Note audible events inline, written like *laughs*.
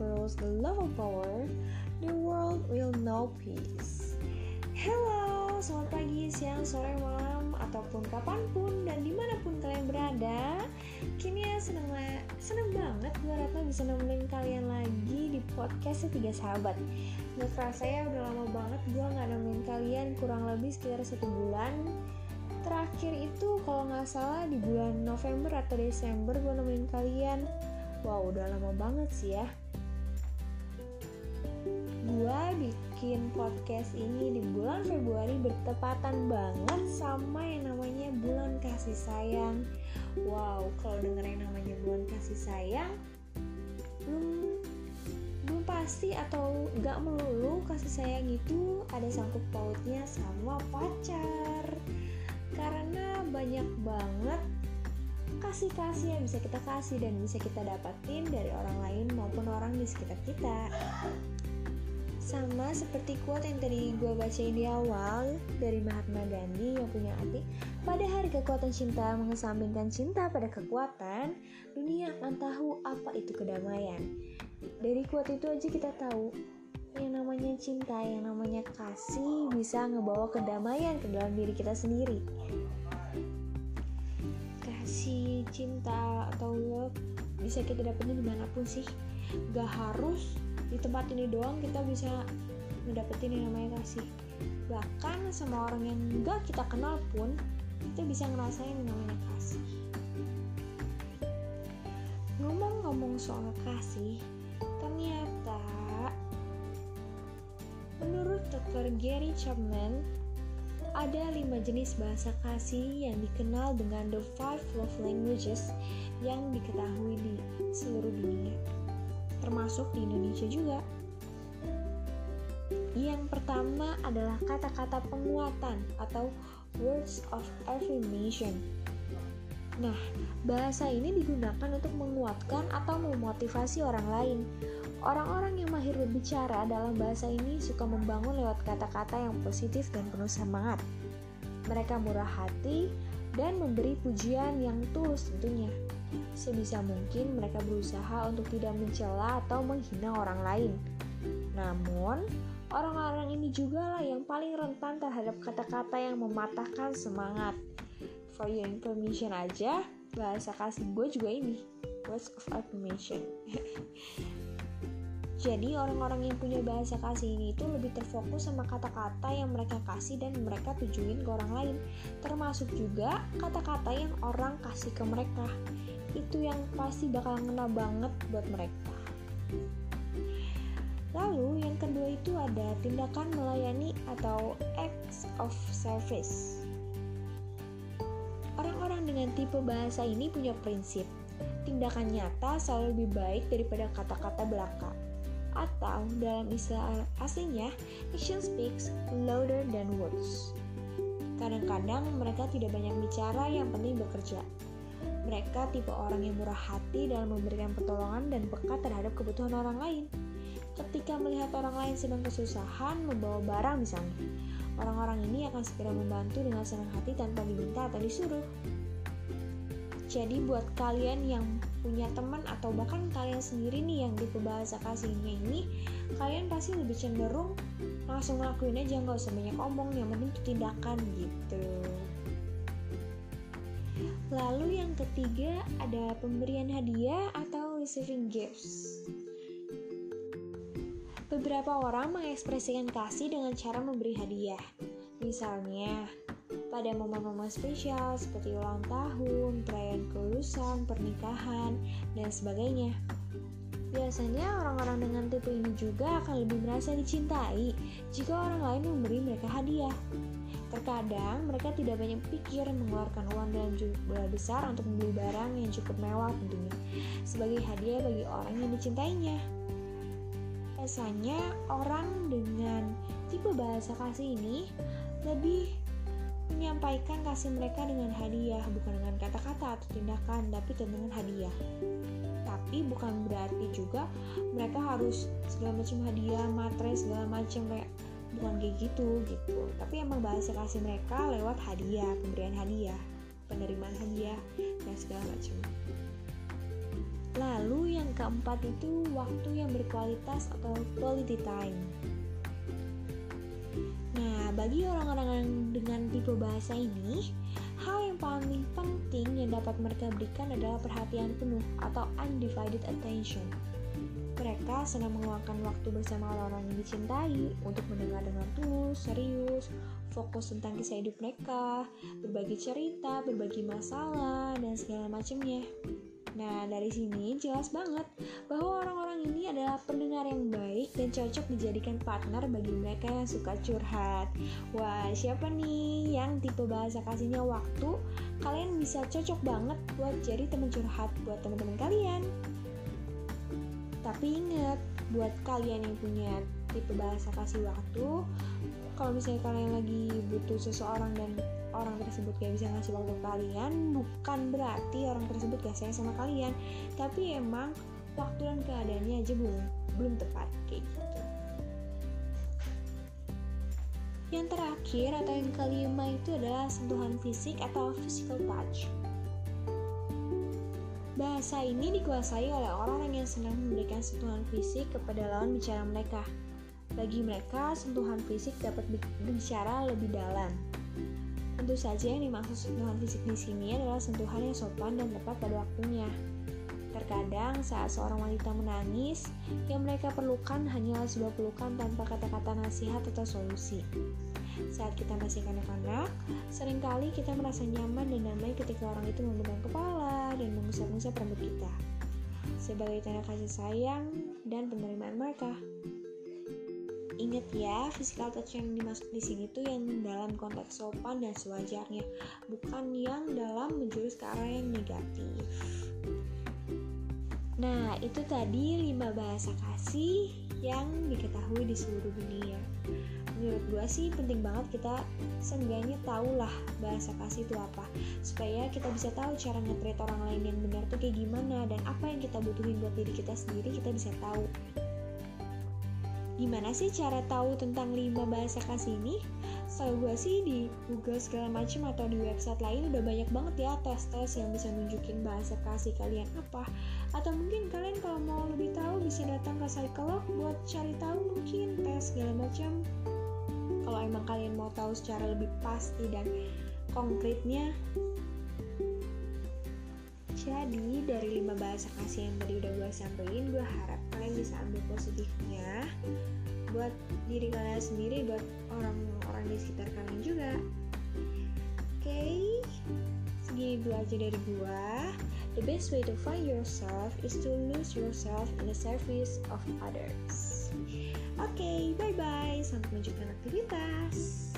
rules the love of power, the world will know peace. Hello, selamat pagi, siang, sore, malam, ataupun kapan pun dan di mana pun kalian berada. Kini ya seneng, seneng banget gue Ratna bisa nemenin kalian lagi di podcast Tiga Sahabat. Gak kerasa ya udah lama banget gue gak nemenin kalian kurang lebih sekitar satu bulan terakhir itu kalau nggak salah di bulan November atau Desember gue nemenin kalian wow udah lama banget sih ya gue bikin podcast ini di bulan Februari bertepatan banget sama yang namanya bulan kasih sayang. Wow kalau denger yang namanya bulan kasih sayang belum belum pasti atau gak melulu kasih sayang itu ada sangkut pautnya sama pacar. Karena banyak banget kasih-kasih yang bisa kita kasih dan bisa kita dapatin dari orang lain maupun orang di sekitar kita sama seperti quote yang tadi gue bacain di awal dari Mahatma Gandhi yang punya arti pada hari kekuatan cinta mengesampingkan cinta pada kekuatan dunia akan tahu apa itu kedamaian dari quote itu aja kita tahu yang namanya cinta, yang namanya kasih bisa ngebawa kedamaian ke dalam diri kita sendiri. Kasih, cinta, atau love bisa kita dapetin di mana pun sih. Gak harus di tempat ini doang kita bisa ngedapetin yang namanya kasih. Bahkan sama orang yang gak kita kenal pun kita bisa ngerasain yang namanya kasih. Ngomong-ngomong soal kasih, ternyata Menurut Dr. Gary Chapman, ada lima jenis bahasa kasih yang dikenal dengan the five love languages yang diketahui di seluruh dunia, termasuk di Indonesia juga. Yang pertama adalah kata-kata penguatan atau words of affirmation. Nah, bahasa ini digunakan untuk menguatkan atau memotivasi orang lain Orang-orang yang mahir berbicara dalam bahasa ini suka membangun lewat kata-kata yang positif dan penuh semangat. Mereka murah hati dan memberi pujian yang tulus tentunya. Sebisa mungkin mereka berusaha untuk tidak mencela atau menghina orang lain. Namun, orang-orang ini juga lah yang paling rentan terhadap kata-kata yang mematahkan semangat. For your information aja, bahasa kasih gue juga ini, words of affirmation. *laughs* Jadi orang-orang yang punya bahasa kasih ini itu lebih terfokus sama kata-kata yang mereka kasih dan mereka tujuin ke orang lain. Termasuk juga kata-kata yang orang kasih ke mereka. Itu yang pasti bakal ngena banget buat mereka. Lalu yang kedua itu ada tindakan melayani atau acts of service. Orang-orang dengan tipe bahasa ini punya prinsip tindakan nyata selalu lebih baik daripada kata-kata belaka atau dalam istilah aslinya action speaks louder than words. Kadang-kadang mereka tidak banyak bicara, yang penting bekerja. Mereka tipe orang yang murah hati dalam memberikan pertolongan dan peka terhadap kebutuhan orang lain. Ketika melihat orang lain sedang kesusahan membawa barang misalnya, orang-orang ini akan segera membantu dengan senang hati tanpa diminta atau disuruh. Jadi buat kalian yang punya teman atau bahkan kalian sendiri nih yang tipe bahasa kasihnya ini kalian pasti lebih cenderung langsung ngelakuin aja nggak usah banyak omong yang penting tindakan gitu lalu yang ketiga ada pemberian hadiah atau receiving gifts beberapa orang mengekspresikan kasih dengan cara memberi hadiah misalnya pada momen-momen spesial seperti ulang tahun, perayaan kelulusan, pernikahan, dan sebagainya. Biasanya orang-orang dengan tipe ini juga akan lebih merasa dicintai jika orang lain memberi mereka hadiah. Terkadang mereka tidak banyak pikir mengeluarkan uang dalam jumlah besar untuk membeli barang yang cukup mewah tentunya sebagai hadiah bagi orang yang dicintainya. Biasanya orang dengan tipe bahasa kasih ini lebih menyampaikan kasih mereka dengan hadiah, bukan dengan kata-kata atau tindakan, tapi dengan hadiah. Tapi bukan berarti juga mereka harus segala macam hadiah, materi segala macam kayak bukan kayak gitu gitu. Tapi emang bahasa kasih mereka lewat hadiah, pemberian hadiah, penerimaan hadiah dan segala macam. Lalu yang keempat itu waktu yang berkualitas atau quality time. Bagi orang-orang dengan tipe bahasa ini, hal yang paling penting yang dapat mereka berikan adalah perhatian penuh atau undivided attention. Mereka senang meluangkan waktu bersama orang-orang yang dicintai untuk mendengar dengan tulus, serius, fokus tentang kisah hidup mereka, berbagi cerita, berbagi masalah, dan segala macamnya. Nah, dari sini jelas banget bahwa orang-orang ini adalah pendengar yang baik dan cocok dijadikan partner bagi mereka yang suka curhat. Wah, siapa nih yang tipe bahasa kasihnya waktu? Kalian bisa cocok banget buat jadi teman curhat buat teman-teman kalian. Tapi ingat, buat kalian yang punya tipe bahasa kasih waktu, kalau misalnya kalian lagi butuh seseorang dan orang tersebut gak bisa ngasih waktu kalian bukan berarti orang tersebut gak sayang sama kalian. Tapi emang waktu dan keadaannya aja belum belum tepat kayak gitu. Yang terakhir atau yang kelima itu adalah sentuhan fisik atau physical touch. Bahasa ini dikuasai oleh orang-orang yang senang memberikan sentuhan fisik kepada lawan bicara mereka. Bagi mereka, sentuhan fisik dapat bicara lebih dalam, Tentu saja yang dimaksud sentuhan fisik di sini adalah sentuhan yang sopan dan tepat pada waktunya. Terkadang saat seorang wanita menangis, yang mereka perlukan hanyalah sebuah pelukan tanpa kata-kata nasihat atau solusi. Saat kita masih kanak-kanak, sering kali kita merasa nyaman dan damai ketika orang itu memegang kepala dan mengusap-ngusap rambut kita. Sebagai tanda kasih sayang dan penerimaan mereka. Ingat ya, physical touch yang dimaksud di sini tuh yang dalam konteks sopan dan sewajarnya, bukan yang dalam menjurus ke arah yang negatif. Nah, itu tadi 5 bahasa kasih yang diketahui di seluruh dunia. Menurut gue sih penting banget kita seenggaknya tahu lah bahasa kasih itu apa supaya kita bisa tahu cara nge orang lain yang benar tuh kayak gimana dan apa yang kita butuhin buat diri kita sendiri kita bisa tahu gimana sih cara tahu tentang lima bahasa kasih ini? Setahu gue sih di Google segala macam atau di website lain udah banyak banget ya tes-tes yang bisa nunjukin bahasa kasih kalian apa. Atau mungkin kalian kalau mau lebih tahu bisa datang ke psikolog buat cari tahu mungkin tes segala macam. Kalau emang kalian mau tahu secara lebih pasti dan konkretnya jadi dari lima bahasa kasih yang tadi udah gue sampaikan, gue harap kalian bisa ambil positifnya buat diri kalian sendiri, buat orang-orang di sekitar kalian juga. Oke, okay? segini dulu aja dari gue. The best way to find yourself is to lose yourself in the service of others. Oke, okay, bye bye. Sampai melanjutkan aktivitas.